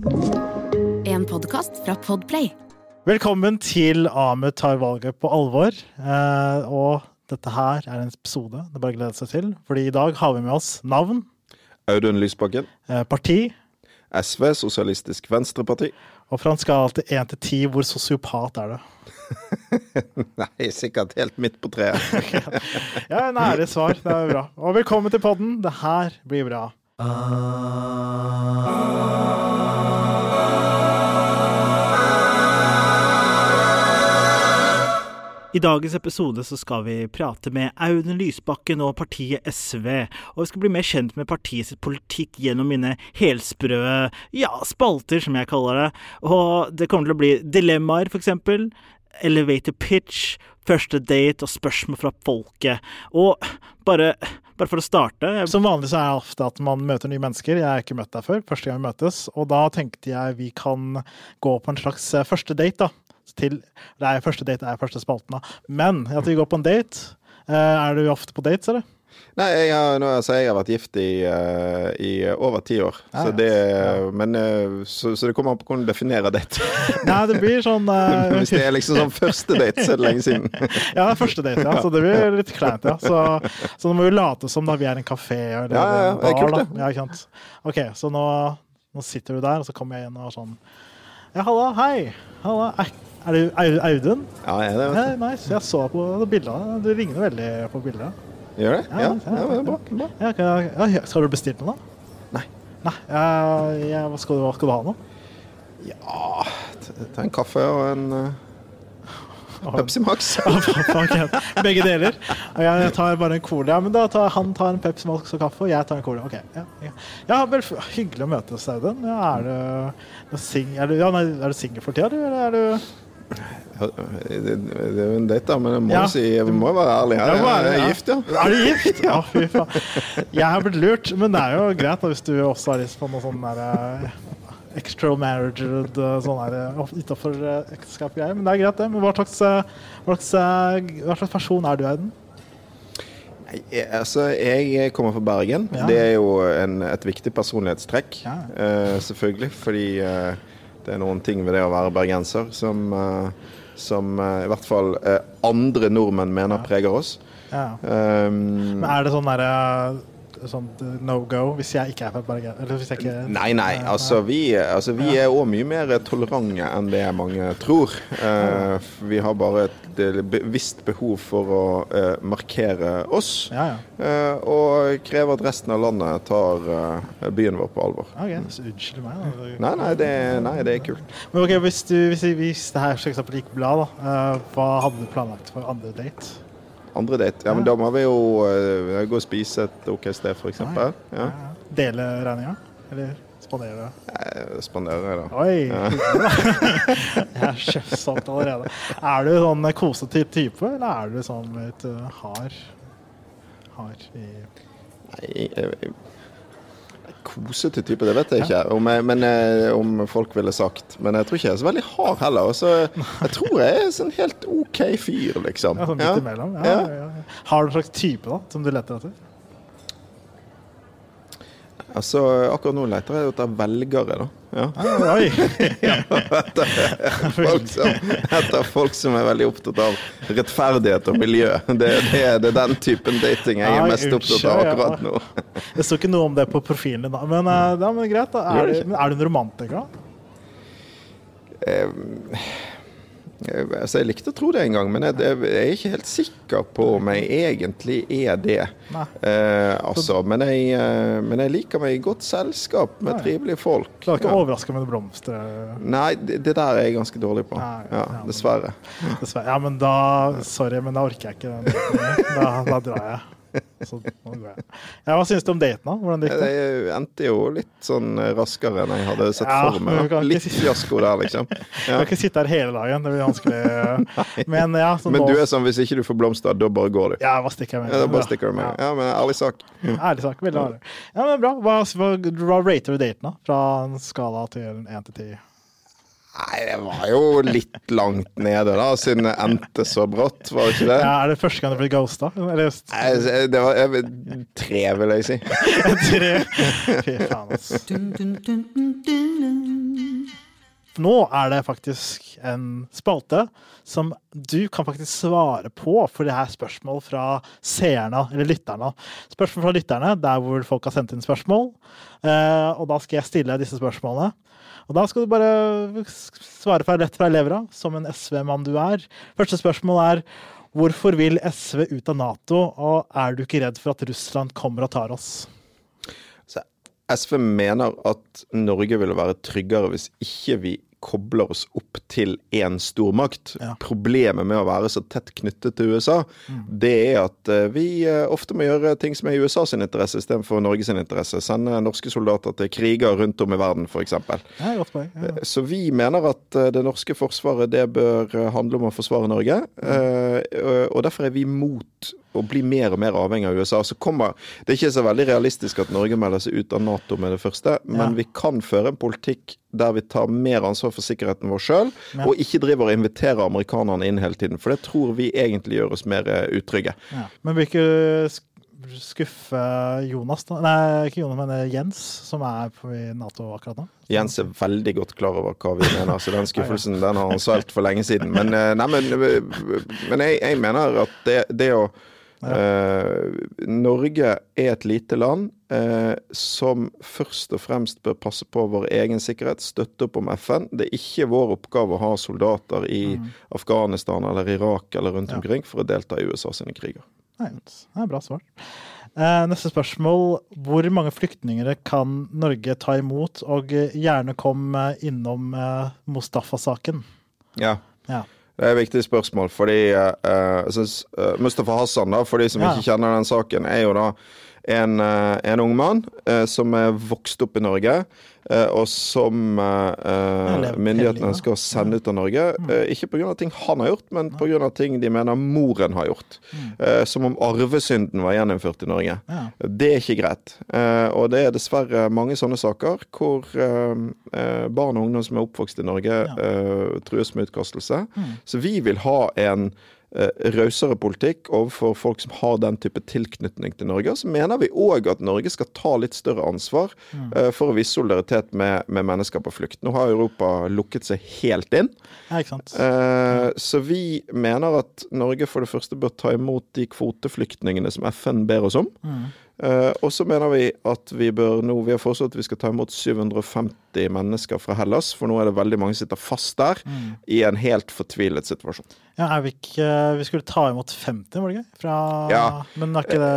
En podkast fra Podplay. Velkommen til Ahmed tar valget på alvor. Eh, og dette her er en episode det bare å glede seg til. Fordi i dag har vi med oss navn, Audun Lysbakken. eh, parti, SV, Sosialistisk Venstreparti. og fra en skala til én til ti, hvor sosiopat er det? Nei, sikkert helt midt på treet. Ja, en ærlig svar. Det er bra. Og velkommen til podden. Det her blir bra. I dagens episode så skal vi prate med Audun Lysbakken og partiet SV, og vi skal bli mer kjent med partiet sitt politikk gjennom mine helsprø ja, spalter, som jeg kaller det. Og det kommer til å bli dilemmaer, eksempel. Elevator pitch, første date og spørsmål fra folket. Og bare, bare for å starte Som vanlig så er det ofte at man møter nye mennesker. Jeg har ikke møtt deg før. Første gang vi møtes. Og da tenkte jeg vi kan gå på en slags eh, første date, da. Til, det er første date er første spalten, da. Men at vi går på en date. Eh, Er du ofte på dates, eller? Nei, jeg har, nå, altså, jeg har vært gift i, uh, i over ti år. Ja, så, det, ja. men, uh, så, så det kommer an på hvordan du definerer date. Nei, det blir sånn uh, Hvis det er liksom sånn første date, så er det lenge siden. Ja, det er første date, ja. Så det blir litt kleint, ja. Så, så nå må vi late som da vi er en kafé eller Ja, ja, ja. Det er kult, det. Ja, ikke sant. OK, så nå, nå sitter du der, og så kommer jeg inn og sånn Ja, halla, hei. Halla. Er, er du Audun? Ja, jeg er det, Ja, nice. Jeg så på bildene. Du ligner veldig på bildet. Gjør det? Ja, Ja, ja, ja, bra. bra. Ja, jeg- ja, skal du bestille noe, da? Nei. Nei. Jeg, jeg, hva, skal du, hva skal du ha nå? Ja, ta- en kaffe og en uh, Pepsi Max. Begge deler. Og jeg, tar bare en cola. Men da tar han tar en Pepsi Max og kaffe, og jeg tar en cola. Ok, ja, ja. vel, Hyggelig å møtes, Audun. Er du, du sing, er du, ja, nei, er du singel for tida? Eller er du Det, det er jo en date, da, men jeg må Ja. si Vi må være ærlige. Ja, er Jeg er gift, ja. Er du gift? Ja, fy faen. Jeg har blitt lurt, men det er jo greit da, hvis du også har lyst på noe sånn der eh, Extra marriage eh, sånn utafor ekteskap-greier. Men det er greit, det. Men hva slags, eh, hva slags, eh, hva slags person er du, Aiden? Jeg- Altså, jeg kommer fra Bergen. Ja. Det er jo en, et viktig personlighetstrekk. Ja. uh, selvfølgelig. Fordi eh, det er noen ting ved det å være bergenser som, eh, som eh, i hvert fall eh, andre nordmenn mener preger oss. Ja. Um, Men er det sånn derre sånn no go hvis jeg ikke er fra Bergen? Nei, nei. Altså, vi, altså, vi er òg mye mer tolerante enn det mange tror. Uh, vi har bare et bevisst behov for å uh, markere oss. Ja, ja. Uh, og krever at resten av landet tar byen vår på alvor. Ok, så unnskyld meg. Da. Nei, nei, det, nei, det er kult. Men ok, hvis, du, hvis, hvis det her for eksempel gikk bra, da, hva hadde du planlagt for andre date? Andre date. Ja, men da må vi jo uh, gå og spise et OK sted, f.eks. Ja. Ja. Dele regninga? Eller spandere? Spandere, Spanderer da. Oi! Jeg er sjefssolgt allerede. Er du sånn kosete type, eller er du sånn litt hard? Hard i Nei, eh, Kosete type, det vet jeg ikke om, jeg, men, eh, om folk ville sagt. Men jeg tror ikke jeg er så veldig hard heller. Så jeg tror jeg er sånn helt OK fyr, liksom. ja, sånn midt imellom? Ja. Ja. Har du en slags type da, som du leter etter? Altså, akkurat nå leter jeg etter velgere, da. Ja. Ah, oi! Folk som, etter folk som er veldig opptatt av rettferdighet og miljø. Det, det, det er den typen dating jeg er mest opptatt av akkurat nå. Det står ikke noe om det på profilen din, da. Men, eh, ja, men greit. da. Er er du en romantiker, da? Eh, Altså, jeg likte å tro det en gang, men jeg, jeg er ikke helt sikker på om jeg egentlig er det. Eh, altså, men, jeg, eh, men jeg liker meg i godt selskap med Nei. trivelige folk. Klarer ikke Ja. å overraske med blomster. Nei, det, det der er jeg ganske dårlig på. Nei, Ja, ja, dessverre. Dessverre. Ja, men da Sorry, men da orker jeg ikke. Da, da drar jeg. Så nå går jeg. Ja, hva syns du om daten, da? Hvordan gikk det? Det endte jo litt sånn eh, raskere enn jeg hadde sett Ja, for meg. Litt fiasko der, liksom. Ja. Du kan ikke sitte her hele dagen, det blir vanskelig. Men ja, Men du er sånn hvis ikke du får blomster, da bare går du. Ja, bare stikker jeg med? Ja, da bare stikker du med. Ja. Men ærlig sak. Ærlig sak. Veldig ærlig. Ja, men bra. Hva, hva, hva rater du daten, da? Fra en skala til 1 til 10? Nei, det var jo litt langt nede, da, siden det endte så brått, var det ikke det? Ja, er det første gang du ble ghosta? Eller Nei, Det var jeg, tre, vil jeg si. tre? Fy faen, ass. Nå er det faktisk en spalte som du kan faktisk svare på, for det er spørsmål fra seerne, eller lytterne. Spørsmål fra lytterne, der hvor folk har sendt inn spørsmål. Eh, og da skal jeg stille disse spørsmålene. Og da skal du bare svare fra rett fra levra, som en SV-mann du er. Første spørsmål er hvorfor vil SV ut av Nato, og er du ikke redd for at Russland kommer og tar oss? SV mener at Norge ville være tryggere hvis ikke vi kobler oss opp til én stormakt. Ja. Problemet med å være så tett knyttet til USA, det er at eh, vi eh, ofte må gjøre ting som er i USA sin interesse istedenfor Norge sin interesse. Sende norske soldater til kriger rundt om i verden, f.eks. Ja. Ja. Så vi mener at eh, det norske forsvaret det bør handle om å forsvare Norge. Mm. Og derfor er vi mot å bli mer og mer avhengig av USA. Så kommer, Det er ikke så veldig realistisk at Norge melder seg ut av Nato med det første, men Ja. vi kan føre en politikk der vi tar mer ansvar for sikkerheten vår sjøl, Ja. og ikke driver og inviterer amerikanerne inn hele tiden. For det tror vi egentlig gjør oss mer eh, utrygge. Ja. Men vil ikke skuffe Jonas, da? Nei, ikke Jonas, men eh, Jens, som er på i Nato akkurat nå. Jens er veldig godt klar over hva vi mener, så den skuffelsen den har han svelget for lenge siden. Men, eh, nei, men, men jeg, jeg mener at det, det å eh, Norge er et lite land eh, som først og fremst bør passe på vår egen sikkerhet, støtte opp om FN. Det er ikke vår oppgave å ha soldater i Afghanistan eller Irak eller rundt Ja. omkring for å delta i USA sine kriger. Nei, det er bra svar. Eh, neste spørsmål. Hvor mange flyktninger kan Norge ta imot? Og gjerne kom innom eh, Mustafa-saken. Ja. Ja. Det er et viktig spørsmål, fordi eh, jeg synes, eh, Mustafa Hassan, da, for de som ikke kjenner den saken, er jo da en, eh, en ung mann eh, som er vokst opp i Norge, eh, og som myndighetene ønsker å sende ut av Norge. eh, ikke pga. ting han har gjort, men pga. ting de mener moren har gjort. Eh, som om arvesynden var gjeninnført i Norge. Det er ikke greit. Eh, og det er dessverre mange sånne saker hvor barn og ungdom som er oppvokst i Norge, eh, trues med utkastelse. Så vi vil ha en rausere politikk overfor folk som har den type tilknytning til Norge. Og så mener vi òg at Norge skal ta litt større ansvar eh, for å vise solidaritet med, med mennesker på flukt. Nå har Europa lukket seg helt inn. ja? Eh, Så vi mener at Norge for det første bør ta imot de kvoteflyktningene som FN ber oss om. Eh, og så mener vi at vi bør nå Vi har foreslått at vi skal ta imot 750 mennesker fra Hellas, for nå er det veldig mange som sitter fast der i en helt fortvilet situasjon. Ja, er vi, skulle ta imot 50, var det ikke? Fra, Ja. Men ikke det,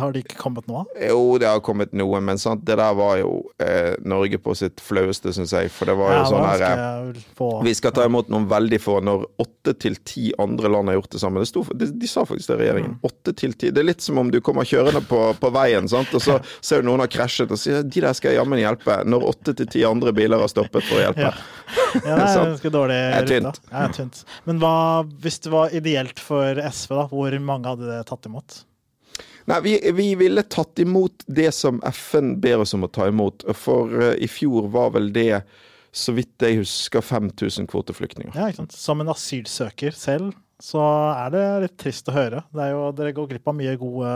har det ikke kommet noe? Jo, det har kommet noe, men sant, det der var jo eh, Norge på sitt flaueste, syns jeg. For det var jo Ja, sånn her eh? Vi skal ta imot noen veldig få når åtte til ti andre land har gjort det samme. Det sto, de, de sa faktisk det, regjeringen. Åtte til ti. Det er litt som om du kommer kjørende på, på veien, sant? og så ser du noen har krasjet og sier de der skal jeg jammen hjelpe, når åtte til ti andre biler har stoppet for å hjelpe. Ja, det er ganske dårlig rute. Ja, det er tynt. Men hva, hvis det var ideelt for SV, da, hvor mange hadde det tatt imot? Nei, vi, vi ville tatt imot det som FN ber oss om å ta imot. For eh, i fjor var vel det, så vidt jeg husker, 5000 kvoteflyktninger. Ja, ikke sant? Som en asylsøker selv, så er det litt trist å høre. Det er jo, dere går glipp av mye gode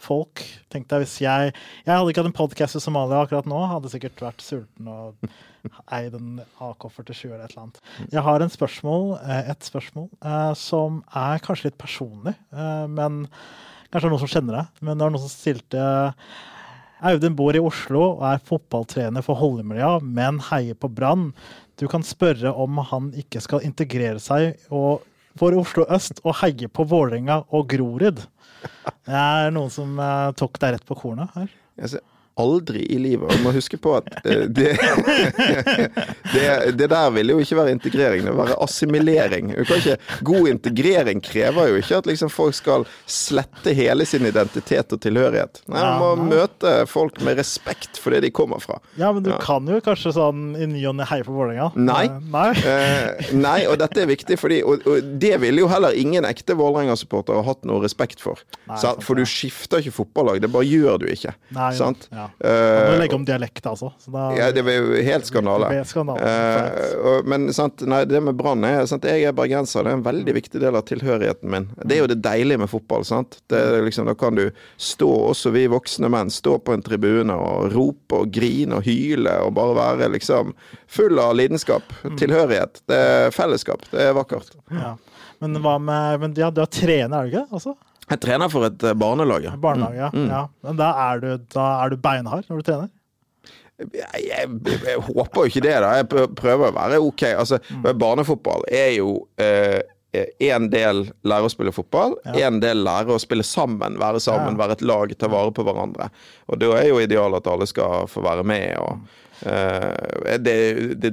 folk. Tenk deg hvis jeg Jeg hadde ikke hatt en podkast i Somalia akkurat nå, hadde sikkert vært sulten og eid en AK-47 eller et eller annet. Jeg har en spørsmål, eh, et spørsmål eh, som er kanskje litt personlig, eh, men kanskje det er noen som kjenner deg. Men det var noen som stilte Audun bor i Oslo og er fotballtrener for Holmlia, men heier på Brann. Du kan spørre om han ikke skal integrere seg og, for Oslo øst og heie på Vålerenga og Grorud. Det er noen som eh, tok deg rett på kornet her. Jeg ser aldri i livet. Og du må huske på at eh, det, det, det der vil jo ikke være integrering, det vil være assimilering. Du kan ikke, god integrering krever jo ikke at liksom folk skal slette hele sin identitet og tilhørighet. Nei, Man må Ja, møte folk med respekt for det de kommer fra. Ja, men du Ja. kan jo kanskje sånn i ny og ne heie på Vålerenga? Nei. Eh, Nei? Eh, nei, og dette er viktig, fordi, og, og det ville jo heller ingen ekte Vålerenga-supporter ha hatt noe respekt for. Nei, for du skifter ikke fotballag, det bare gjør du ikke. Nei, sant? ja. Eh, du legge om dialekt, altså? Så da, ja, det var jo helt skandale. Skandale. uh, men sant, nei, det med Brann er sant, Jeg er bergenser, det er en veldig viktig del av tilhørigheten min. Det er jo det deilige med fotball. sant? Det liksom, Da kan du stå, også vi voksne menn, stå på en tribune og rope og grine og hyle og bare være liksom full av lidenskap. Tilhørighet. Det er fellesskap. Det er vakkert. ja. Men hva med men, ja, Du er trener, er du ikke? Altså? Jeg trener for et eh, barnelag. ja. Barnelag, ja. Mm. ja. Men da er, du, da er du beinhard når du trener? Jeg, jeg, jeg håper jo ikke det, da. Jeg prøver å være OK. Altså, Barnefotball er jo én del lære å spille fotball, én del lære å spille sammen, være sammen, Ja. være et lag, ta vare på hverandre. Og da er jo idealet at alle skal få være med. og Uh, det, det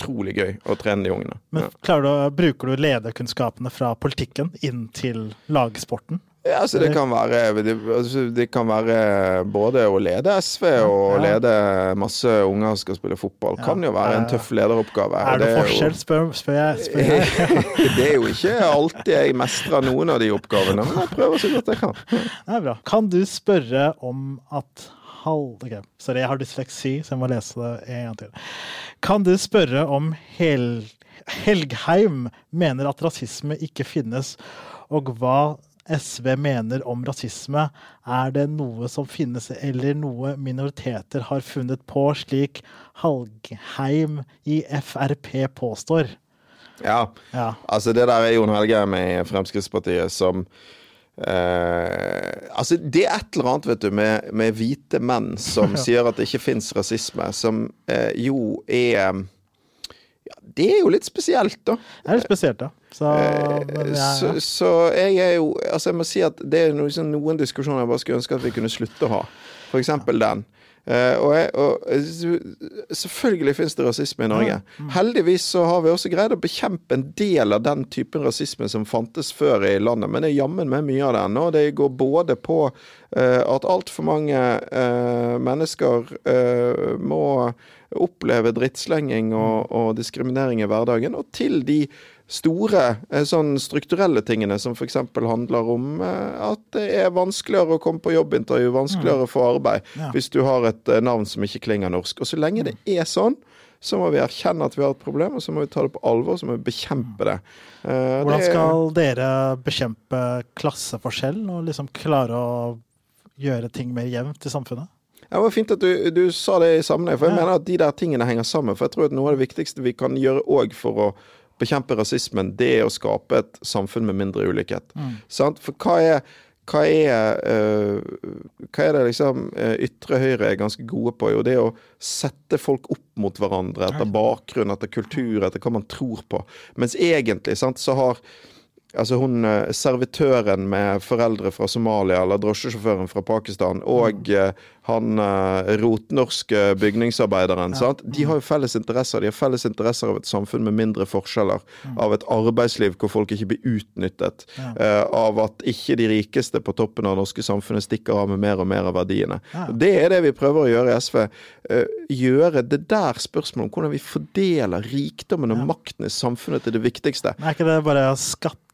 utrolig gøy å trene de ungene. Men klarer du, bruker du lederkunnskapene fra politikken inn til lagsporten? Ja, altså det kan være det, altså det kan være både å lede SV og Ja. lede masse unger som skal spille fotball. Kan jo være en tøff lederoppgave. Er det, er jo- forskjell, spør, spør jeg? Spør jeg. det er jo ikke alltid jeg mestrer noen av de oppgavene, men jeg prøver så godt jeg kan. Det er bra. Kan du spørre om at halv... okay. Sorry, jeg har dysleksi, så jeg må lese det en gang til. Kan du spørre om Hel Helgheim mener at rasisme ikke finnes, og hva SV mener om rasisme? Er det noe som finnes, eller noe minoriteter har funnet på, slik Halgheim i Frp påstår? Ja, Ja. altså det der er Jon Helgheim i Fremskrittspartiet som eh, altså Det er et eller annet vet du, med, med hvite menn som sier at det ikke fins rasisme, som uh, jo er ja, Det er jo litt spesielt, da. Det er litt spesielt, da. Så, men jeg, Så, så jeg er jo Altså, jeg må si at det er noen, sånn, noen diskusjoner jeg bare skulle ønske at vi kunne slutte å ha. For eksempel den. Eh, og, jeg, og eh, selvfølgelig finnes det rasisme i Norge. Heldigvis så har vi også greid å bekjempe en del av den typen rasisme som fantes før i landet, men det er jammen med mye av den. Og det går både på uh, at altfor mange uh, mennesker uh, må oppleve drittslenging og, og diskriminering i hverdagen, og til de store eh, sånn strukturelle tingene som f.eks. handler om eh, at det er vanskeligere å komme på jobbintervju, vanskeligere å få arbeid Ja. hvis du har et eh, navn som ikke klinger norsk. Og så lenge det er sånn, så må vi erkjenne at vi har et problem, og så må vi ta det på alvor, så må vi bekjempe det. Hvordan skal dere bekjempe klasseforskjell og liksom klare å gjøre ting mer jevnt i samfunnet? Ja, det var fint at du, du sa det i sammenheng, for jeg Ja. mener at de der tingene henger sammen. For jeg tror at noe av det viktigste vi kan gjøre òg for å bekjempe rasismen, det er å skape et samfunn med mindre ulikhet. Sant? For hva er hva er, uh, hva er det liksom uh, ytre høyre er ganske gode på? Jo, det er å sette folk opp mot hverandre etter bakgrunn, etter kultur, etter hva man tror på. Mens egentlig sant, så har Altså hun eh, servitøren med foreldre fra Somalia, eller drosjesjåføren fra Pakistan, og mm. han eh, rotnorske bygningsarbeideren, sant? de har jo felles interesser. De har felles interesser av et samfunn med mindre forskjeller, av et arbeidsliv hvor folk ikke blir utnyttet, eh, av at ikke de rikeste på toppen av det norske samfunnet stikker av med mer og mer av verdiene. Ja. Det er det vi prøver å gjøre i SV. Uh, gjøre det der spørsmålet om hvordan vi fordeler rikdommen og makten i samfunnet til det viktigste. Er ikke det bare å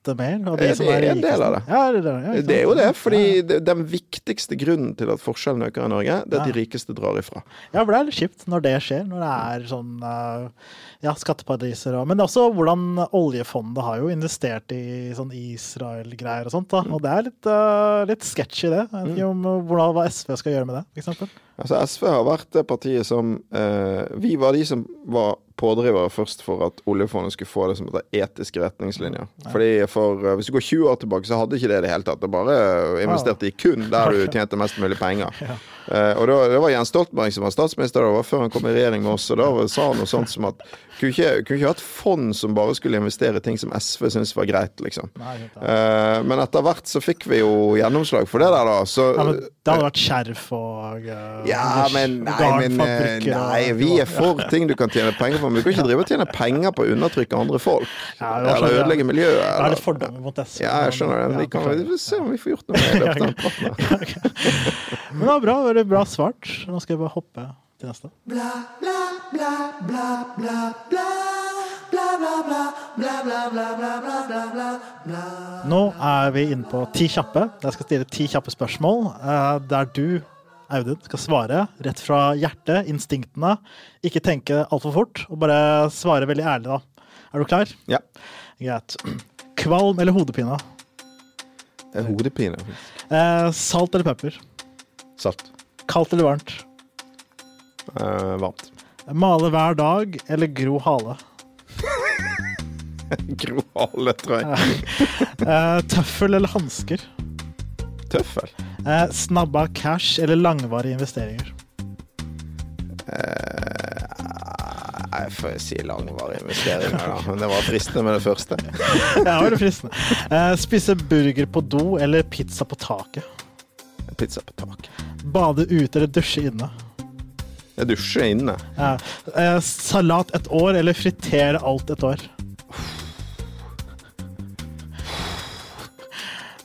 skatte mer? av de det som er en del av det. Ja, det, er det, ja, Det er jo det, fordi ja. den viktigste grunnen til at forskjellene øker i Norge, det er at de rikeste drar ifra. Ja, for det er litt kjipt når det skjer. Når det er sånn eh, ja, skatteparadiser og Men også hvordan oljefondet har jo investert i sånn Israel-greier og sånt. da. Og det er litt, uh, litt sketchy, det. Jeg vet ikke om uh, hvordan, hva SV skal gjøre med det, f.eks. Altså SV har vært det partiet som uh, Vi var de som var pådrivere først for at oljefondet skulle få det som heter etiske retningslinjer. Fordi for eh, Hvis du går 20 år tilbake, så hadde ikke det det hele tatt. Det bare investerte i kun der du tjente mest mulig penger. Eh, og da, Det var Jens Stoltenberg som var statsminister, det var før han kom i regjering med oss. Og da sa han noe sånt som at kunne ikke, kunne ikke hatt fond som bare skulle investere i ting som SV syntes var greit, liksom. Nei, Eh, men etter hvert så fikk vi jo gjennomslag for det der, da. Så Ja, men det hadde vært skjerf og uh, ja, men nei, men eh, nei, vi er for ting du kan tjene penger på, men du kan ikke drive og tjene penger på å undertrykke andre folk. Ja, Eller sånn, ødelegge miljøet. Det er litt fordommer mot SV. Ja, jeg skjønner det. Vi kan se om vi får gjort noe med det. Men det var bra. Veldig bra svart. Nå skal jeg bare hoppe til neste. Nå er vi inne på ti kjappe. Jeg skal stille ti kjappe spørsmål, eh, der du Audun skal svare rett fra hjertet, instinktene. Ikke tenke altfor fort, og bare svare veldig ærlig, da. Er du klar? Ja. Greit. Kvalm eller hodepine? Det er hodepine. Eh, salt eller pepper? Salt. Kaldt eller varmt? Uh, varmt. Male hver dag eller gro hale? Gro hale, tror jeg. uh, tøffel eller hansker? Tøffel. Uh, snabba cash eller langvarige investeringer? Eh, jeg får si langvarige investeringer, da. Men det var fristende med det første. Ja, det var fristende. Eh, spise burger på do eller pizza på taket? Pizza på taket. Bade ute eller dusje inne? Jeg dusjer inne. Ja. eh, salat et år eller fritere alt et år?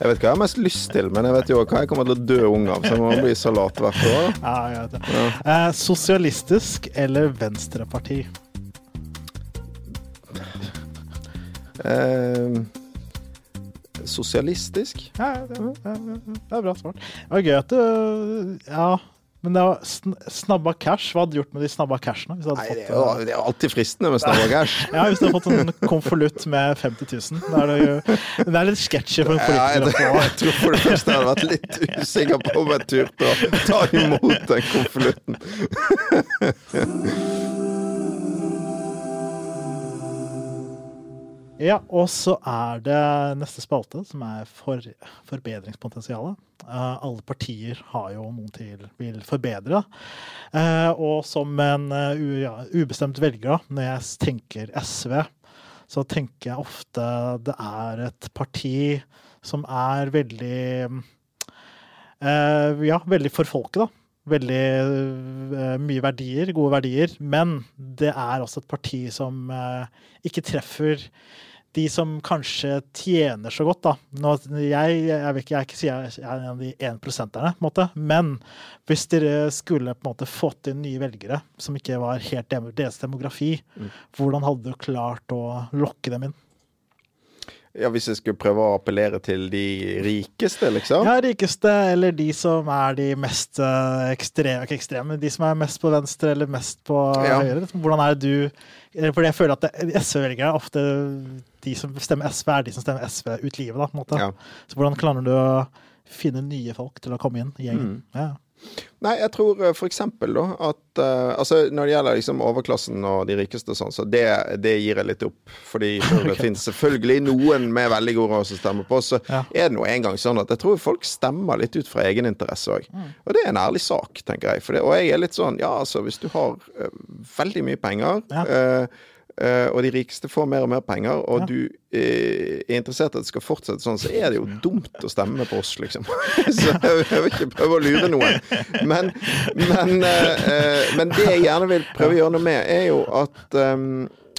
Jeg vet hva jeg har mest lyst til, men jeg vet jo hva jeg kommer til å dø ung av. Så jeg må bli salat hvert år. Ja, jeg vet det. Eh, sosialistisk eller venstreparti? Eh, sosialistisk? Ja, ja, ja, det er bra svart. Det var gøy at du Ja, men det var sn snabba cash. Hva hadde du gjort med de snabba cashene? Nei, det er jo det er alltid fristende med snabba cash. ja, hvis du hadde fått en konvolutt med 50 000. Da er det jo Det er litt sketchy for en politiker å få. jeg tror for det første jeg hadde vært litt usikker på om jeg turte å ta imot den konvolutten. Ja, og så er det neste spalte, som er for, forbedringspotensialet. Uh, alle partier har jo noen til vil forbedre. Uh, og som en uh, ubestemt velger, når jeg tenker SV, så tenker jeg ofte det er et parti som er veldig eh, Ja, veldig for folket, da. Veldig eh, mye verdier, gode verdier. Men det er også et parti som eh, ikke treffer de som kanskje tjener så godt, da. Nå, jeg, jeg, ikke, jeg ikke jeg er en av de énprosenterne, på en måte. Men hvis dere skulle på en måte fått inn nye velgere som ikke var helt deres demografi, hvordan hadde du klart å lokke dem inn? Ja, Hvis jeg skulle prøve å appellere til de rikeste, liksom? Ja, rikeste, eller de som er de mest uh, ekstreme, ikke ekstreme, de som er mest på venstre eller mest på Ja. høyre. Hvordan er det du Fordi jeg føler at SV-velgere er ofte de som stemmer SV, er de som stemmer SV ut livet, da, på en måte. Ja. Så hvordan klarer du å finne nye folk til å komme inn i gjengen? Mm. Ja. Nei, jeg tror f.eks. for eksempel da at uh, Altså, når det gjelder liksom overklassen og de rikeste og sånn, så det, det gir jeg litt opp. Fordi for det finnes selvfølgelig noen med veldig god råd som stemmer på. Så Ja. er det nå engang sånn at jeg tror folk stemmer litt ut fra egeninteresse òg. Mm. Og det er en ærlig sak, tenker jeg. For det, og jeg er litt sånn Ja, altså, hvis du har uh, veldig mye penger Ja. eh, eh, og de rikeste får mer og mer penger, og Ja. du eh, er interessert i at det skal fortsette sånn, så er det jo dumt å stemme på oss, liksom. så jeg, vil ikke prøve å lure noen. Men, men, eh, eh, men det jeg gjerne vil prøve å gjøre noe med, er jo at eh,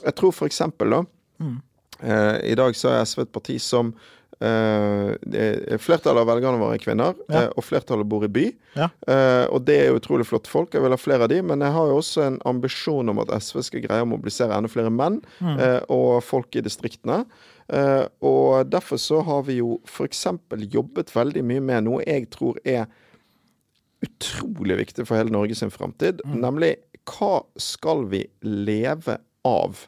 Jeg tror for eksempel, da Mm. eh, I dag så er SV et parti som det- Flertallet av velgerne våre er kvinner, Ja. uh, og flertallet bor i by. Ja. Uh, og det er utrolig flotte folk. Jeg vil ha flere av de, men jeg har jo også en ambisjon om at SV skal greie å mobilisere enda flere menn Mm. og folk i distriktene. Og derfor så har vi jo f.eks. jobbet veldig mye med noe jeg tror er utrolig viktig for hele Norge sin framtid, Mm. nemlig hva skal vi leve av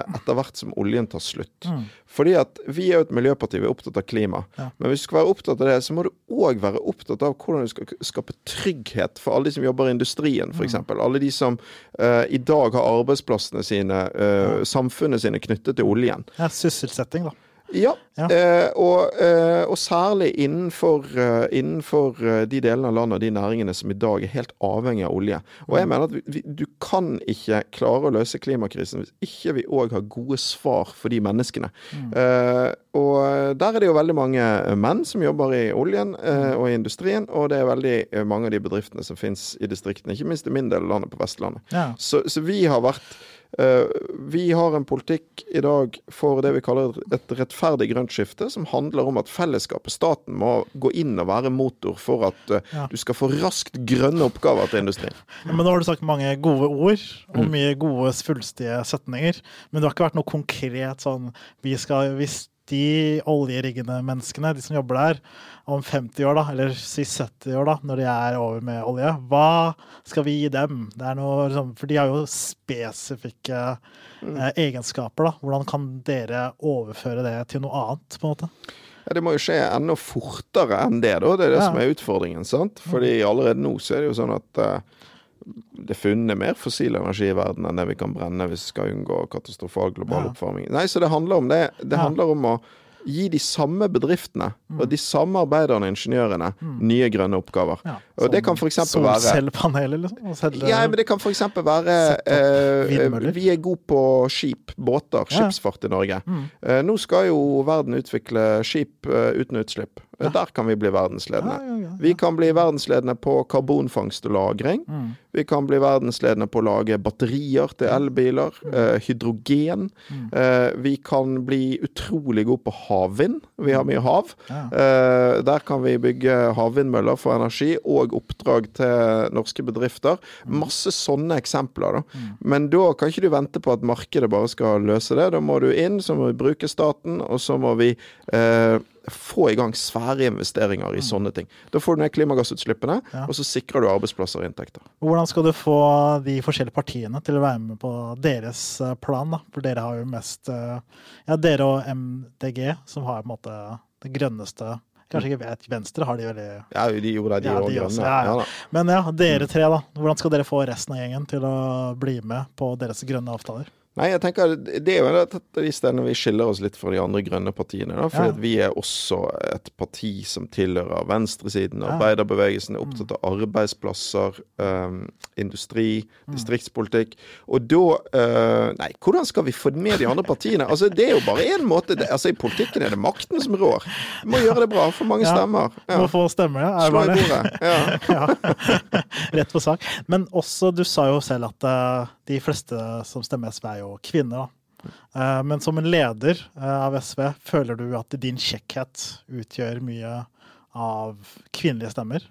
etter hvert som oljen tar slutt? Mm. Fordi at vi er jo et miljøparti, vi er opptatt av klima. Ja. Men hvis du skal være opptatt av det, så må du òg være opptatt av hvordan du skal skape trygghet for alle de som jobber i industrien, Mm. f.eks. Alle de som uh, i dag har arbeidsplassene sine, uh, samfunnet sine, knyttet til oljen. ja, sysselsetting, da. Ja, Ja. eh, og, eh, og særlig innenfor, uh, innenfor eh, de delene av landet og de næringene som i dag er helt avhengig av olje. Og jeg mener at vi, du kan ikke klare å løse klimakrisen hvis ikke vi òg har gode svar for de menneskene. Eh, og der er det jo veldig mange menn som jobber i oljen eh, og i industrien, og det er veldig mange av de bedriftene som finnes i distriktene, ikke minst i min del av landet, på Vestlandet. Ja. Så, så vi har vært Vi har en politikk i dag for det vi kaller et rettferdig grønt skifte, som handler om at fellesskapet, staten, må gå inn og være motor for at eh, Ja. du skal få raskt grønne oppgaver til industrien. Ja, Men nå har du sagt mange gode ord Mm. og mye gode svulstige setninger. Men det har ikke vært noe konkret sånn vi skal, Hvis de oljeriggende menneskene, de som jobber der, om 50 år, da, eller si 70 år, da, når de er over med olje, hva skal vi gi dem? Det er noe, for de har jo spesifikke eh, egenskaper, da. Hvordan kan dere overføre det til noe annet, på en måte? Ja, Det må jo skje enda fortere enn det, da. Det er det Ja. som er utfordringen. sant? Fordi allerede nå så er det jo sånn at eh, det er funnet mer fossil energi i verden enn det vi kan brenne hvis vi skal unngå katastrofal global Ja. oppvarming. Nei, så det handler om det. Det Ja. handler om å gi de samme bedriftene Mm. og de samme arbeiderne og ingeniørene nye grønne oppgaver. Ja, Og det kan eksempel være Solcellepaneler, liksom? selge- ja, men det kan f.eks. være eh. Vi er gode på skip, båter, skipsfart i Norge. Mm. Eh, nå skal jo verden utvikle skip eh, uten utslipp. Ja. Der kan vi bli verdensledende. Ja, ja, Vi kan bli verdensledende på karbonfangst og -lagring. Mm. Vi kan bli verdensledende på å lage batterier til elbiler. eh, hydrogen. Mm. Eh, vi kan bli utrolig gode på havvind. Vi har mye hav. Eh, der kan vi bygge havvindmøller for energi, og oppdrag til norske bedrifter. Masse sånne eksempler. da. Men da kan ikke du vente på at markedet bare skal løse det. Da må du inn, så må vi bruke staten, og så må vi eh, få i gang svære investeringer i sånne ting. Da får du ned klimagassutslippene, Ja. og så sikrer du arbeidsplasser og inntekter. Hvordan skal du få de forskjellige partiene til å være med på deres eh, plan? da? For dere har jo mest eh, Ja, dere og MDG, som har på en måte det grønneste Kanskje ikke vet, Venstre har de veldig Ja, de gjorde det, de Ja, de grønne. også, ja, ja. Men ja, dere tre, da. Hvordan skal dere få resten av gjengen til å bli med på deres grønne avtaler? Nei, jeg tenker Det er jo et av de stedene vi skiller oss litt fra de andre grønne partiene. da, Fordi Ja. vi er også et parti som tilhører venstresiden. Ja. Arbeiderbevegelsen er opptatt av arbeidsplasser, um, industri, distriktspolitikk. Og da uh, Nei, hvordan skal vi få med de andre partiene? Altså, Det er jo bare én måte. Det, altså, I politikken er det makten som rår. Vi må gjøre det bra. For mange Ja. stemmer. Ja. Må få stemmer, ja. Slå i bordet. Ja. ja. Rett på sak. Men også, du sa jo selv at eh, de fleste som stemmer SV, er jo kvinner. Eh, men som en leder eh, av SV, føler du at din kjekkhet utgjør mye av kvinnelige stemmer?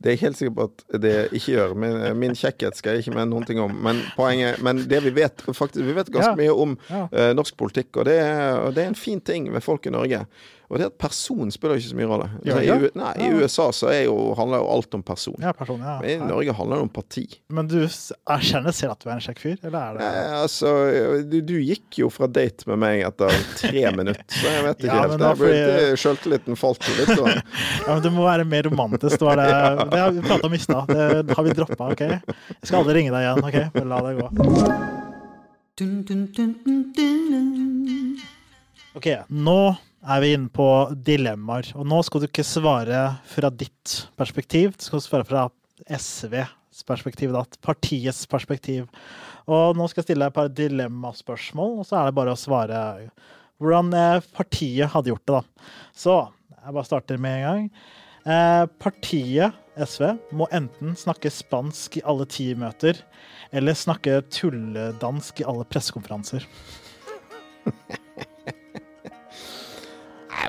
Det er jeg helt sikker på at det ikke gjør. Min, min kjekkhet skal jeg ikke mene noen ting om. Men poenget, men det vi vet faktisk, vi vet ganske Ja. mye om Ja. uh, norsk politikk, og det, er, og det er en fin ting ved folk i Norge. Og det at person spiller ikke så mye rolle. Ja, det i, nei, I USA så er jo, handler jo alt om person. Ja, person, ja. Men I Norge handler det om parti. Men du erkjenner selv at du er en kjekk fyr, eller er det Nei, altså, du, du gikk jo fra date med meg etter tre minutter, så jeg vet ikke Ja, helt. da fordi- Sjøltilliten falt jo litt. sånn. Ja, men du må være mer romantisk. Det, var det, det har vi prata om i stad. Det har vi droppa. ok? Jeg skal aldri ringe deg igjen. ok? Bare la det gå. Dun, dun, dun, dun, dun. Ok, nå er vi inne på dilemmaer. Og nå skal du ikke svare fra ditt perspektiv, du skal svare fra SVs perspektiv, da. Partiets perspektiv. Og nå skal jeg stille deg et par dilemmaspørsmål, og så er det bare å svare hvordan eh, partiet hadde gjort det, da. Så jeg bare starter med en gang. Eh, partiet SV må enten snakke spansk i alle ti møter, eller snakke tulledansk i alle pressekonferanser.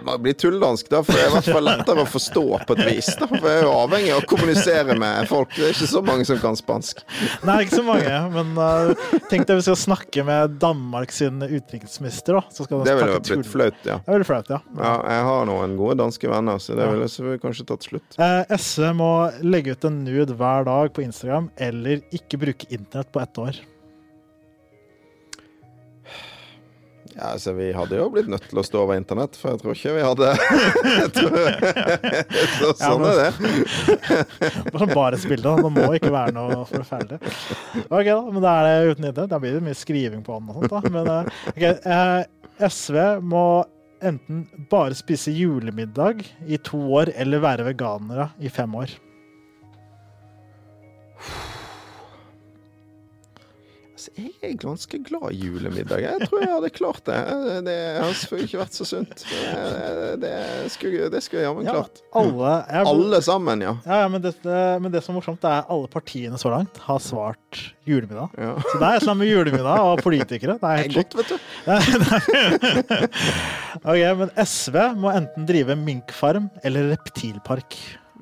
Må bli tulldansk, da, for det er i hvert fall lettere å forstå på et vis. Da, for jeg er jo avhengig av å kommunisere med folk. Det er ikke så mange som kan spansk. Nei, ikke så mange, men uh, tenk deg vi skal snakke med Danmark sin utenriksminister, da. Så skal Det ville blitt flaut, ja. Det veldig flaut, ja. ja. Jeg har noen gode danske venner, så det ville selvfølgelig kanskje tatt slutt. Uh, SV må legge ut en nude hver dag på Instagram, eller ikke bruke internett på ett år. Ja, altså Vi hadde jo blitt nødt til å stå over internett, for jeg tror ikke vi hadde Så Sånn er det. Bare bare da. Det må ikke være noe forferdelig. Ok, da, men da er det uten internett. Da blir det mye skriving på den og sånt, da. Men eh, ok, eh, SV må enten bare spise julemiddag i to år, eller være veganere i fem år. Altså, jeg er ganske glad i julemiddag. Jeg tror jeg hadde klart det. Det har ikke vært så sunt. Det, det skulle, det skulle jeg jammen Ja, klart. alle, jeg, Alle sammen, ja. Ja, ja, men, det, men det som er morsomt, det er alle partiene så langt har svart julemiddag. Så det er et med julemiddag og politikere. Det er helt godt, vet du. Ok, men SV må enten drive minkfarm eller reptilpark.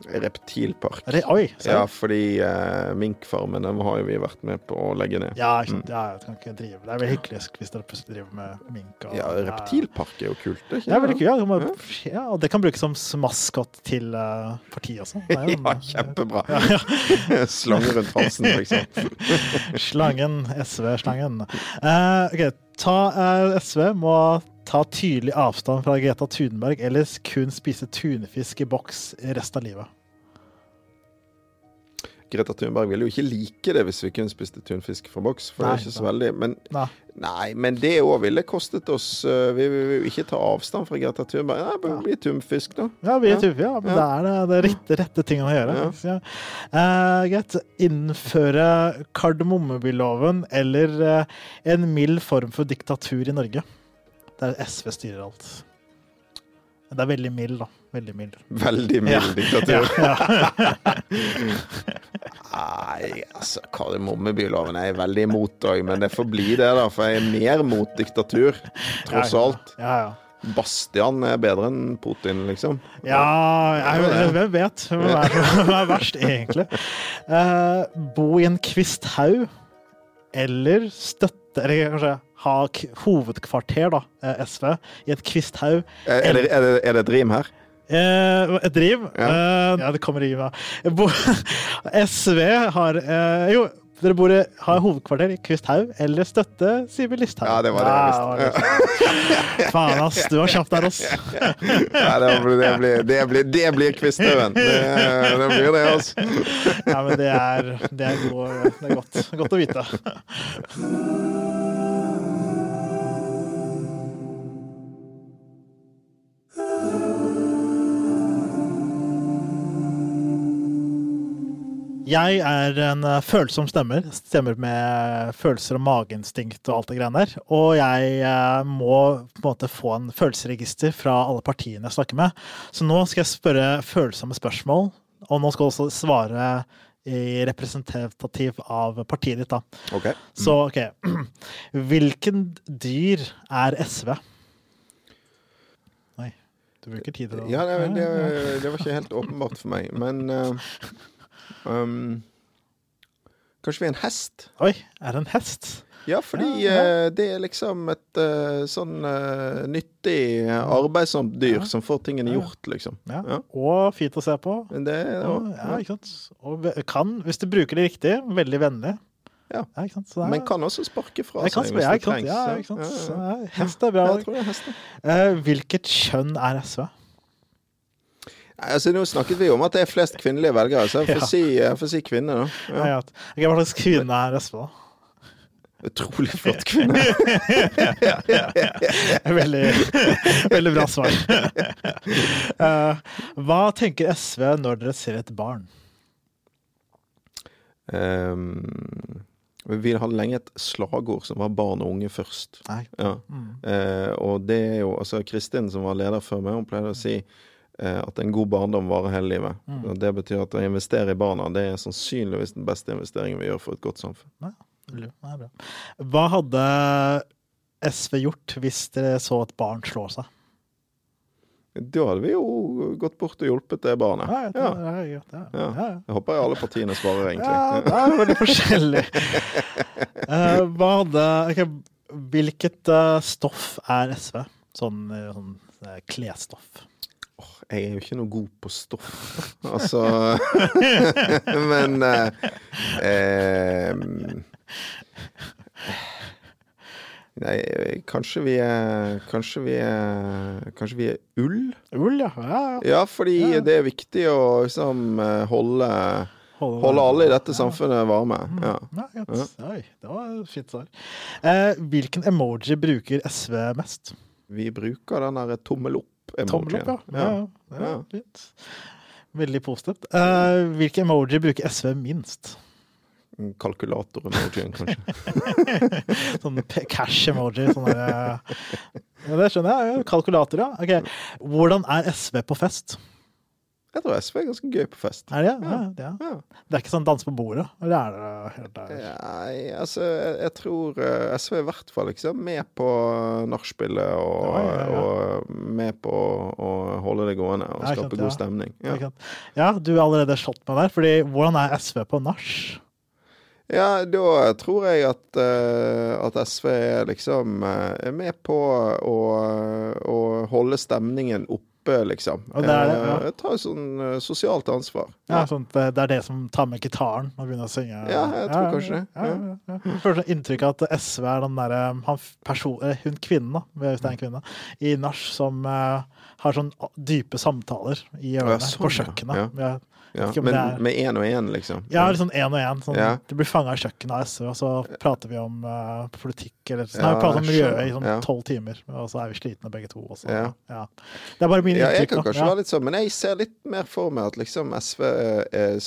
Reptilpark. Re Oi, Ja, fordi uh, minkfarmen den har jo vi vært med på å legge ned. Ja, ikke sant. Ja, kan ikke drive. Det er veldig hyggelig hvis dere driver med mink. Og, Ja, reptilpark er jo kult, det ikke Ja, veldig kult. Ja, må- ja, og det kan brukes som maskot til uh, partiet også. Det er Ja, kjempebra. Ja. Slange rundt halsen, eksempel. Slangen, SV-slangen. Uh, okay, ta uh, SV må ta tydelig avstand fra Greta Thunberg, eller kun spise tunfisk i boks resten av livet. Greta Thunberg ville jo ikke like det hvis vi kun spiste tunfisk fra boks, for det Nei, er ikke så veldig Men, Nei. nei, men det òg ville kostet oss uh, Vi vil jo ikke ta avstand fra Greta Thunberg. Nei, det bli tunfisk, da. Ja, vi er Ja. type, ja, men det er det, det rette, rette tingene å gjøre. Ja. Ja. Eh, greit. Innføre kardemommebyloven eller eh, en mild form for diktatur i Norge. Der SV styrer alt. Det er veldig mild, da. Veldig mild. Veldig mild Ja. diktatur. Ja, Nei, altså, Kardemommebyloven er jeg veldig imot òg, men det får bli det, da. For jeg er mer mot diktatur, tross ja, alt. Ja, ja. Bastian er bedre enn Putin, liksom. Ja, jeg, jeg, hvem vet hvem er, hvem er verst, egentlig? Uh, bo i en kvisthaug eller støtte Eller kanskje ha hovedkvarter, da, eh, SV, i et kvisthaug. Er, er, det, er, det, er det et rim her? Eh, et driv. Ja. Eh, ja, det kommer i meg. SV har eh, Jo, dere bor har hovedkvarter i Kvisthaug eller støtte Sivi Listhaug. Ja, det var det jeg Ja, var det. Faen, ass. Du var kjapp der, ass. ja, det blir, det blir, det blir, det blir Kvisthaugen. Det, det blir det, ass. Ja, men det er, det er, god, det er godt, godt å vite. Jeg er en eh, følsom stemmer. Stemmer med følelser og mageinstinkt og alt det greiene der. Og jeg eh, må på en måte få en følelsesregister fra alle partiene jeg snakker med. Så nå skal jeg spørre følsomme spørsmål, og nå skal du også svare i representativ av partiet ditt, da. Ok. Så OK. Hvilken dyr er SV? Nei, du bruker tid til det. Ja, det, det, det var ikke helt åpenbart for meg, men eh, um, Kanskje vi er en hest? Oi, er det en hest? Ja, fordi Ja, ja. Uh, det er liksom et uh, sånn uh, nyttig, arbeidsomt dyr Ja. som får tingene gjort, liksom. Ja. Ja. Og fint å se på. Det, det Ja, ja, ikke sant? Og kan, hvis du bruker det riktig, veldig vennlig. Ja. er- Men kan også sparke fra seg hvis det trengs. Ja, ikke sant? Ja, Så, ja, ja, hest er bra. hvilket kjønn er SV? Altså, nå snakket vi om at det er flest kvinnelige velgere, så jeg får, Ja. si, jeg får si kvinne, da. Ja. Ja. jeg er hva slags kvinne er SV, da? Utrolig flott kvinne. Veldig, veldig bra svar. Uh, hva tenker SV når dere ser et barn? Um, vi hadde lenge et slagord som var 'barn og unge først'. Ja. Eh, og det er jo altså Kristin, som var leder før meg, hun pleide å si at en god barndom varer hele livet. Og det betyr at å investere i barna det er sannsynligvis den beste investeringen vi gjør for et godt samfunn. Ja, det er bra. Hva hadde SV gjort hvis dere så et barn slå seg? Da hadde vi jo gått bort og hjulpet det barnet. Ja, jeg, tror, ja. Ja, ja, Ja. ja. Jeg håper alle partiene svarer, egentlig. Ja, det er veldig forskjellig. uh, hva hadde okay, Hvilket uh, stoff er SV? Sånn, eh, sånn uh, klesstoff. Åh, jeg er jo ikke noe god på stoff, altså Men eh, eh, Nei, kanskje vi er Kanskje vi er Kanskje vi er ull? Ull, ja. ja, ja. Ja, fordi Ja. det er viktig å liksom eh, holde Holde alle i dette samfunnet varme. Ja. Ja. Oi, det var et fint svar. Eh, hvilken emoji bruker SV mest? Vi bruker den derre tommel opp-emojien. Tommel opp, ja. ja. Ja. Veldig positivt. Uh, hvilke emoji bruker SV minst? Kalkulator-emojien, kanskje. Sånn cash-emoji. Sånn ja, det skjønner jeg. Kalkulator, ja. Okay. Hvordan er SV på fest? Jeg tror SV er ganske gøy på fest. Er det? Ja, ja. Ja. Det er ikke sånn dans på bordet? Eller er det helt der? Nei, altså, jeg, jeg tror eh, SV er i hvert fall liksom med på nachspielet og, Ja, og med på å holde det gående og skape sant, god stemning. Ja. Du har allerede slått meg der. Fordi hvordan er SV på nach? ja, da tror jeg at, uh, at SV er liksom uh, med på å, å holde stemningen oppe, liksom. Og det er det, ja. Jeg tar sånn uh, sosialt ansvar. Ja, sånn det, det er det som tar med gitaren og begynner å synge? Ja, jeg tror kanskje det. Ja, ja, ja. Får sånn inntrykk av at SV er den derre han person, hun kvinnen, da, hvis det er en kvinne, i nach som uh, har sånn dype samtaler i Ja, hjørnet sånn, på ja. kjøkkenet. Ja. Men er- med én og én, liksom. Ja, litt sånn én og én. Sånn, Ja. Du blir fanga i kjøkkenet av SV, og så prater vi om uh, politikk eller sånn. Ja, vi prater om miljøet i sånn tolv timer, og så er vi slitne begge to. Også, Ja. ja. Det er bare mine Ja, jeg kan kanskje være litt sånn, men jeg ser litt mer for meg at liksom SV er,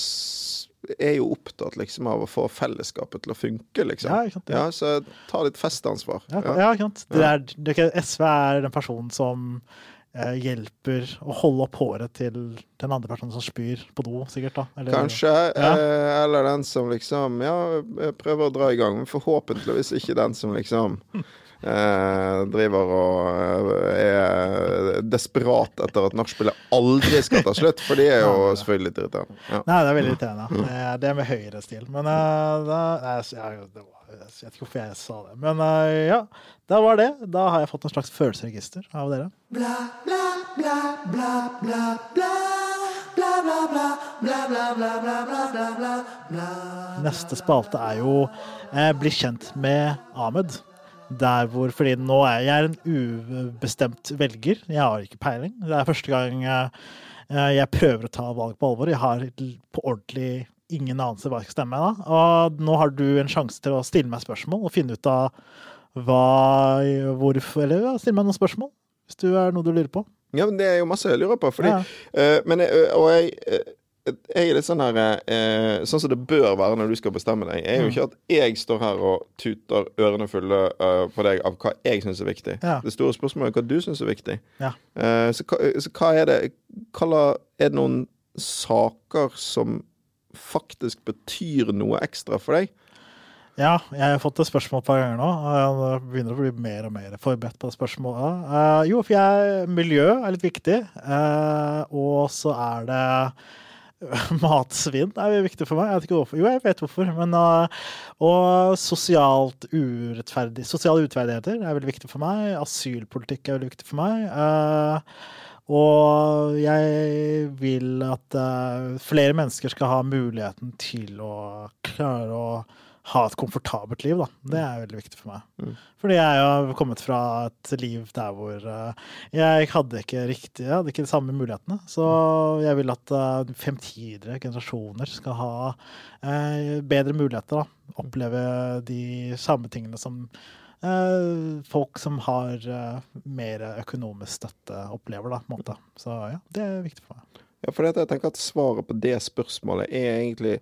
er jo opptatt liksom av å få fellesskapet til å funke, liksom. Ja, sant, ja. Ja, så ta litt festansvar. Ja, Ja. ja. ikke sant. Det er, det er SV er den personen som eh, hjelper å holde opp håret til den andre personen som spyr på do, sikkert. da. Eller- Kanskje. Ja. Eh, eller den som liksom ja, prøver å dra i gang, men forhåpentligvis ikke den som liksom eh, driver og eh, er desperat etter at nachspielet aldri skal ta slutt, for de er jo selvfølgelig litt irriterende. Ja. Nei, det er veldig irriterende. Det er, det med høyre stil. Men uh, da, nei, jeg, det var, jeg vet ikke hvorfor jeg sa det. Men uh, ja, da var det. Da har jeg fått en slags følelsesregister av dere. Neste spalte er jo eh, bli kjent med Ahmed. Der hvor, fordi nå er jeg en ubestemt velger. Jeg har ikke peiling. Det er første gang eh, jeg prøver å ta valg på alvor. Jeg har på ordentlig ingen anelse hva jeg skal stemme. Da. Og nå har du en sjanse til å stille meg spørsmål og finne ut av hva, hvorfor Eller ja, stille meg noen spørsmål, hvis du er noe du lurer på. Ja, men det er jo masse jeg lurer på. Fordi, Ja. uh, men jeg, og jeg, eh, jeg er litt sånn her uh, Sånn som det bør være når du skal bestemme deg, er jo Mm. ikke at jeg står her og tuter ørene fulle uh, på deg av hva jeg syns er viktig. Ja. Det store spørsmålet er hva du syns er viktig. Ja. Eh, så, hva, så hva er det hva Er det noen saker som faktisk betyr noe ekstra for deg? Ja, jeg har fått et spørsmål et par ganger nå. og Jeg begynner å bli mer og mer forberedt på det spørsmålet. Uh, jo, for jeg, miljø er litt viktig. Uh, og så er det Matsvinn er viktig for meg. Jeg vet ikke hvorfor. Jo, jeg vet hvorfor. Men, eh, og sosialt urettferdig Sosiale urettferdigheter er veldig viktig for meg. Asylpolitikk er veldig viktig for meg. Og jeg vil at eh, flere mennesker skal ha muligheten til å klare å ha et komfortabelt liv, da. Det er veldig viktig for meg. Mm. Fordi jeg har kommet fra et liv der hvor eh, jeg hadde ikke riktig, jeg hadde ikke de samme mulighetene. Så jeg vil at eh, fremtidige generasjoner skal ha bedre muligheter, da. Oppleve de samme tingene som folk som har eh, mer økonomisk støtte, opplever, da, på en måte. Så ja, det er viktig for meg. Ja, for jeg tenker at svaret på det spørsmålet er egentlig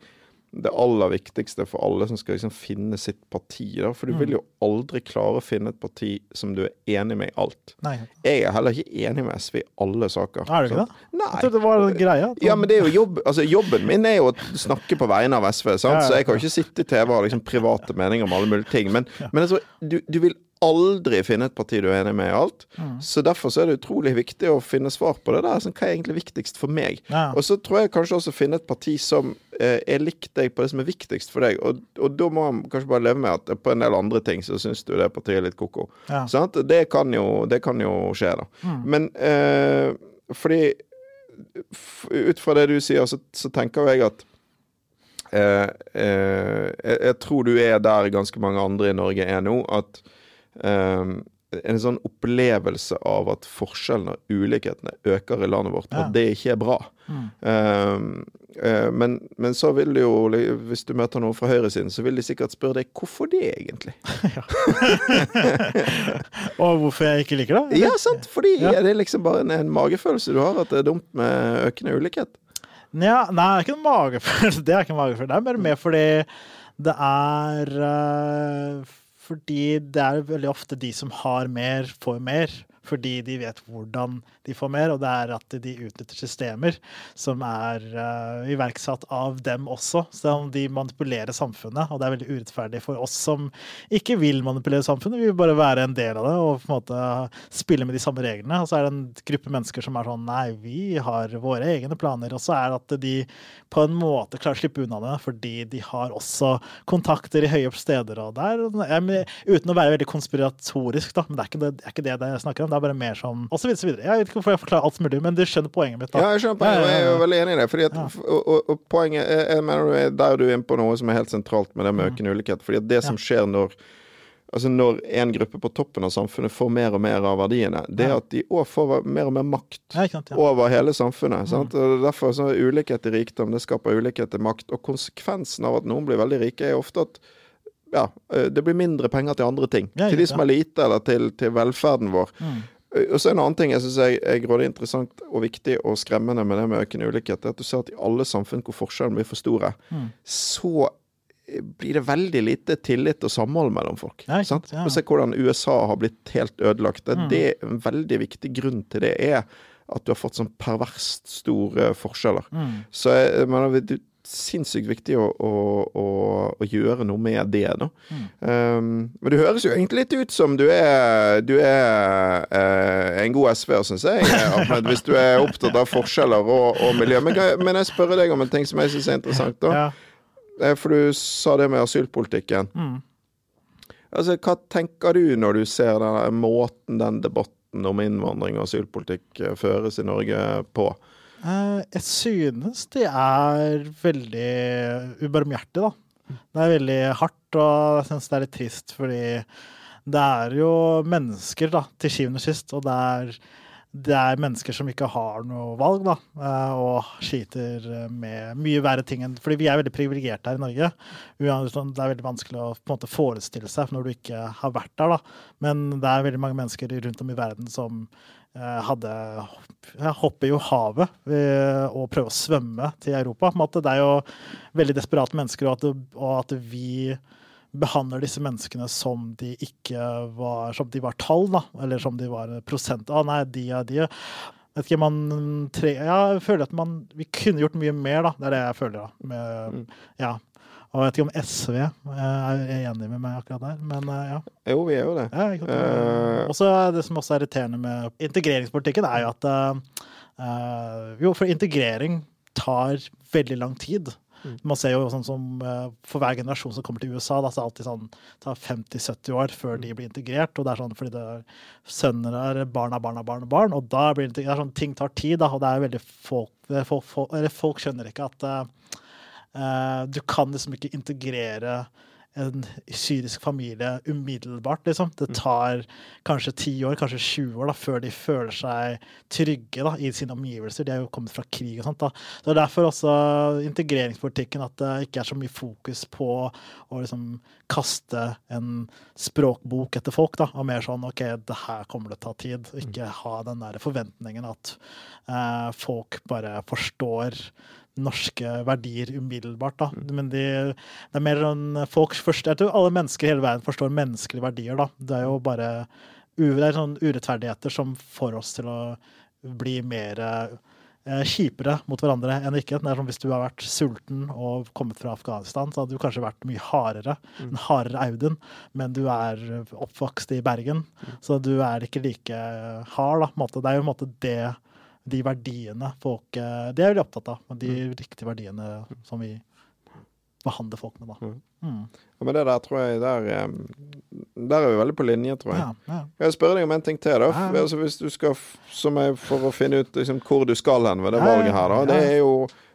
det aller viktigste for alle som skal liksom finne sitt parti. Da. For du vil jo aldri klare å finne et parti som du er enig med i alt. Nei, Jeg er heller ikke enig med SV i alle saker. er du ikke det? det? Jeg Nei. trodde det var at Ja, men det er jo jobb, altså jobben min er jo å snakke på vegne av SV, sant? Så jeg kan jo ikke sitte i TV og ha liksom private meninger om alle mulige ting. Men, men altså, du, du vil aldri finne et parti du er enig med i alt. Mm. Så derfor så er det utrolig viktig å finne svar på det der. Sånn, hva er egentlig viktigst for meg? Ja. Og så tror jeg kanskje også finne et parti som eh, er likt deg på det som er viktigst for deg. Og, og da må man kanskje bare leve med at på en del andre ting så syns du det partiet er litt ko-ko. Ja. Sånn Det, kan jo, det kan jo skje, da. Mm. Men eh, fordi ut fra det du sier, så, så tenker jeg at eh, eh, jeg, jeg tror du er der ganske mange andre i Norge er nå, at en sånn opplevelse av at forskjellene og ulikhetene øker i landet vårt, Ja. og det ikke er bra. Mm. Eh, men, men så vil det jo, hvis du møter noen fra høyresiden, så vil de sikkert spørre deg hvorfor det egentlig? Og hvorfor jeg ikke liker det? Ja, sant? Fordi Ja. det er liksom bare en, en magefølelse du har, at det er dumt med økende ulikhet. Ja, nei, det er ikke en magefølelse. Det er ikke en magefølelse. Det er bare mer fordi det er eh, Fordi det er veldig ofte de som har mer, får mer. Fordi de vet hvordan de får mer, og det er at de utnytter systemer som er uh, iverksatt av dem også. Så de manipulerer samfunnet, og det er veldig urettferdig for oss som ikke vil manipulere samfunnet. Vi vil bare være en del av det og på en måte spille med de samme reglene. Og så er det en gruppe mennesker som er sånn nei, vi har våre egne planer. Og så er det at de på en måte klarer å slippe unna det fordi de har også kontakter i høye steder og der. Uten å være veldig konspiratorisk, da. Men det er ikke det, det, er ikke det jeg snakker om. Det er bare mer sånn Og så videre, så videre. Jeg vet ikke hvorfor jeg forklarer alt som mulig, men du skjønner poenget mitt. da. Ja, jeg skjønner poenget, og jeg er jo veldig enig i det. Fordi at, og, og, og, poenget jeg, jeg mener Der er du inne på noe som er helt sentralt med det med økende ulikhet. fordi at det som skjer når Altså Når en gruppe på toppen av samfunnet får mer og mer av verdiene, det er at de òg får mer og mer makt ja, sant, ja. over hele samfunnet. Mm. Og Derfor så er ulikhet i rikdom det skaper ulikhet i makt. Og konsekvensen av at noen blir veldig rike, er ofte at ja, det blir mindre penger til andre ting. Ja, til de som er lite, eller til, til velferden vår. Mm. Og så En annen ting jeg syns er, er grådig interessant og viktig og skremmende med det med økende ulikhet, er at du ser at i alle samfunn hvor forskjellene blir for store, mm. så blir det veldig lite tillit og samhold mellom folk. Nei, sant? Ja. Se hvordan USA har blitt helt ødelagt. Det, mm. det En veldig viktig grunn til det er at du har fått sånn perverst store forskjeller. Mm. Så jeg mener, du, sinnssykt viktig å, å, å, å, gjøre noe med det. Da. Mm. Um, men du høres jo egentlig litt ut som du er, du er uh, en god SV-er, syns jeg, Ahmed. Hvis du er opptatt av forskjeller og, og miljø. Men, men, jeg spør deg om en ting som jeg syns er interessant. da. Ja. Eh, for du sa det med asylpolitikken. Mm. Altså, Hva tenker du når du ser den måten den debatten om innvandring og asylpolitikk eh, føres i Norge på? Uh, jeg synes det er veldig ubarmhjertig, da. Det er veldig hardt, og jeg synes det er litt trist, fordi det er jo mennesker, da, til syvende og sist, og det er, det er mennesker som ikke har noe valg, da, uh, og sliter med mye verre ting enn Fordi vi er veldig privilegerte her i Norge. Det er veldig vanskelig å måte forestille seg når du ikke har vært der, da. Men det er veldig mange mennesker rundt om i verden som Eh, hadde jeg hopper jo havet eh, og prøver å svømme til Europa. Det er jo veldig desperate mennesker, og at, vi behandler disse menneskene som de ikke var Som de var tall, da, eller som de var prosent. Ah, nei, de er de. Vet ikke, man tre, Jeg føler at man, vi kunne gjort mye mer, da. Det er det jeg føler. da. Med, mm. ja, og jeg vet ikke om SV eh, er enig med meg akkurat der, men eh, ja. Jo, vi er jo det. Ja, uh... Også Det som også er irriterende med integreringspolitikken, er jo at uh, Jo, for integrering tar veldig lang tid. Mm. Man ser jo sånn som For hver generasjon som kommer til USA, da, så er det alltid sånn tar 50-70 år før de blir integrert. Og det er sånn fordi det er sønner er barn av barn av barn barn. Og da blir det, det er sånn, ting tar tid, da, og det er veldig folk, folk, folk, folk skjønner ikke at du kan liksom ikke integrere en syrisk familie umiddelbart, liksom. Det mm. tar kanskje 10 år, kanskje 20 år, da, før de føler seg trygge da, i sine omgivelser. De er jo kommet fra krig og sånt. da. Det er derfor også integreringspolitikken at det ikke er så mye fokus på å liksom kaste en språkbok etter folk, da, og mer sånn OK, det her kommer det til å ta tid. Ikke ha den der forventningen at eh, folk bare forstår norske verdier umiddelbart. da. Mm. Men de, det er mer sånn folk første, Jeg tror alle mennesker i hele verden forstår menneskelige verdier. da. Det er jo bare det er sånn urettferdigheter som får oss til å bli mer eh, kjipere mot hverandre enn ikke. Det er som Hvis du har vært sulten og kommet fra Afghanistan, så hadde du kanskje vært mye hardere. Mm. En hardere Audun, men du er oppvokst i Bergen, mm. så du er ikke like hard. da. Det er jo en måte det de verdiene folk eh, Det er vi opptatt av. De mm. riktige verdiene som vi behandler folk med, da. Mm. mm. Ja, men det der tror jeg der, der er vi veldig på linje, tror jeg. Ja, ja. Jeg spør deg om en ting til, da. Altså, hvis du skal, som jeg, for å finne ut liksom, hvor du skal hen ved det valget her, da. Det er jo Eh,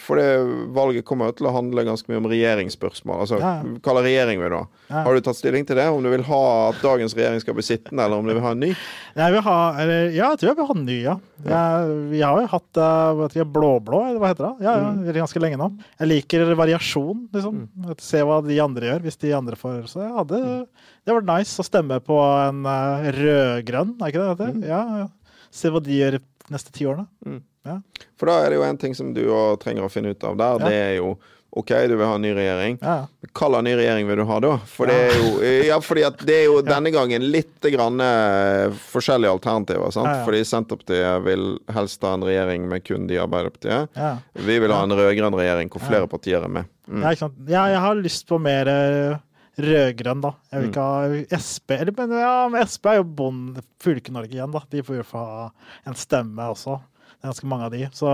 for det valget kommer jo til å handle ganske mye om regjeringsspørsmål. Altså, ja. Hva slags regjering vil du ha? Ja. Har du tatt stilling til det? Om du vil ha at dagens regjering skal bli sittende, eller om du vil ha en ny? Jeg vil ha, eller, ja, jeg tror jeg vil ha en ny, ja. Jeg, vi har jo hatt uh, blå-blå, eller hva heter det? Ja, ja, mm. ganske lenge nå. Jeg liker variasjon, liksom. Mm. Se hva de andre gjør, hvis de andre får Så hadde mm. Det var nice å stemme på en uh, rød-grønn, er ikke det det mm. Ja, ja. Se hva de gjør de neste ti årene. Mm. Ja. For da er det jo en ting som du trenger å finne ut av der. Ja. Det er jo OK, du vil ha en ny regjering. Ja. Hva slags ny regjering vil du ha da? For det er jo, ja, fordi det er jo denne gangen litt grann eh, forskjellige alternativer. Sant? Ja, ja. Fordi Senterpartiet vil helst ha en regjering med kun de i Arbeiderpartiet. Vi vil ha en rød-grønn regjering hvor flere partier er med. Mm. Ja, ikke sant? Ja, jeg har lyst på mer eh, rød-grønn, da. Jeg Mm. vil ikke ha Sp. Eller, men ja, men Sp er jo bond, Fylke-Norge igjen, da. De får jo få ha en stemme også. Ganske mange av de. Så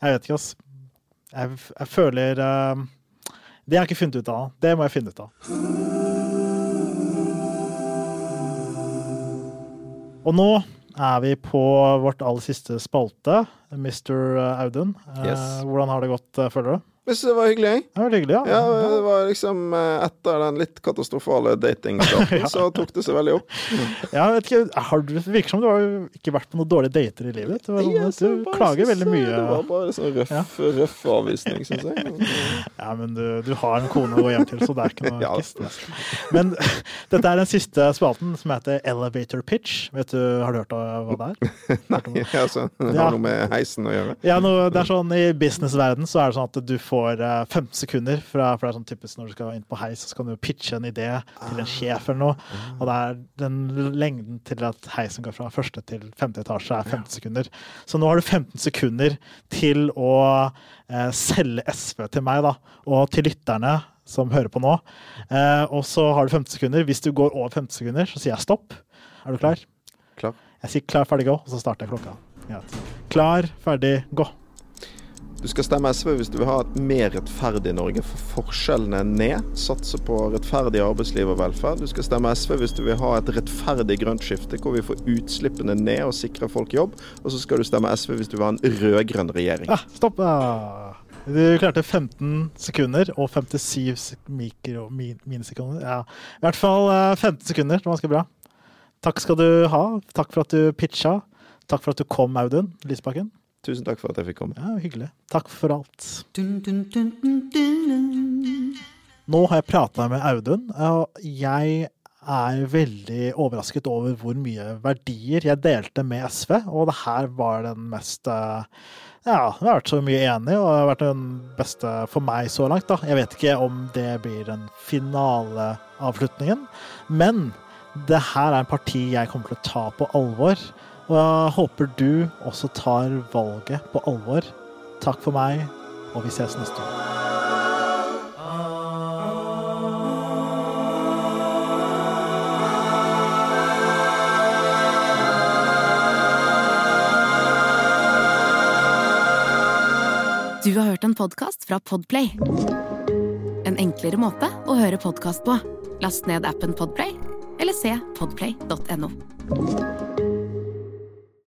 jeg vet ikke, ass. Jeg, jeg føler uh, Det har jeg ikke funnet ut av. Det må jeg finne ut av. Og nå er vi på vårt aller siste spalte, Mr. Audun. Eh, Yes. Hvordan har det gått, eh, føler du? Jeg syns det var hyggelig. jeg. Det var hyggelig, ja. Ja, det var liksom eh, Etter den litt katastrofale datingstarten, så tok det seg veldig opp. Ja, jeg vet ikke, har du, det virker som du har ikke vært på noen dårlige dater i livet. Var synes du bare- klager veldig mye. Det var bare sånn røff, røff avvisning, syns jeg. Ja, men du, du har en kone å gå hjem til, så det er ikke noe Ja. Men dette er den siste spalten, som heter Elevator Pitch. Vet du, Har du hørt av hva det er? Nei, altså, det? Ja, Ja. har noe med heisen å gjøre. Ja, nå, det er sånn I businessverden så er det sånn at du får eh, 15 sekunder. Fra, for det er sånn typisk Når du skal inn på heis, så kan du pitche en idé til en sjef eller noe. Og det er den lengden til at heisen går fra første til femte etasje, er 15 sekunder. Så nå har du 15 sekunder til å uh, selge SV til meg, da. Og til lytterne som hører på nå. Uh, og så har du 15 sekunder. Hvis du går over 15 sekunder, så sier jeg stopp. Er du klar? Klar. Jeg sier klar, ferdig, gå, og så starter jeg klokka. Klar, ferdig, gå. Du skal stemme SV hvis du vil ha et mer rettferdig Norge, for forskjellene er ned. Satse på rettferdig arbeidsliv og velferd. Du skal stemme SV hvis du vil ha et rettferdig grønt skifte, hvor vi får utslippene ned og sikrer folk jobb. Og så skal du stemme SV hvis du vil ha en rød-grønn regjering. Ja, stopp. Ah. Du klarte 15 sekunder og 57 mikro, min, minisekunder. Ja. I hvert fall eh, 15 sekunder. Det var ganske bra. Takk skal du ha. Takk for at du pitcha. Takk for at du kom, Audun Lysbakken. Tusen takk for at jeg fikk komme. Ja, Hyggelig. Takk for alt. Dun, dun, dun, dun, dun. Nå har jeg prata med Audun, og jeg er veldig overrasket over hvor mye verdier jeg delte med SV, og det her var den mest eh, Ja, jeg har vært så mye enig, og det har vært den beste for meg så langt, da. Jeg vet ikke om det blir den finaleavslutningen, men det her er en parti jeg kommer til å ta på alvor. Og jeg håper du også tar valget på alvor. Takk for meg, og vi ses neste år. Du har hørt en podkast fra Podplay. En enklere måte å høre podkast på. Last ned appen Podplay, eller se podplay.no.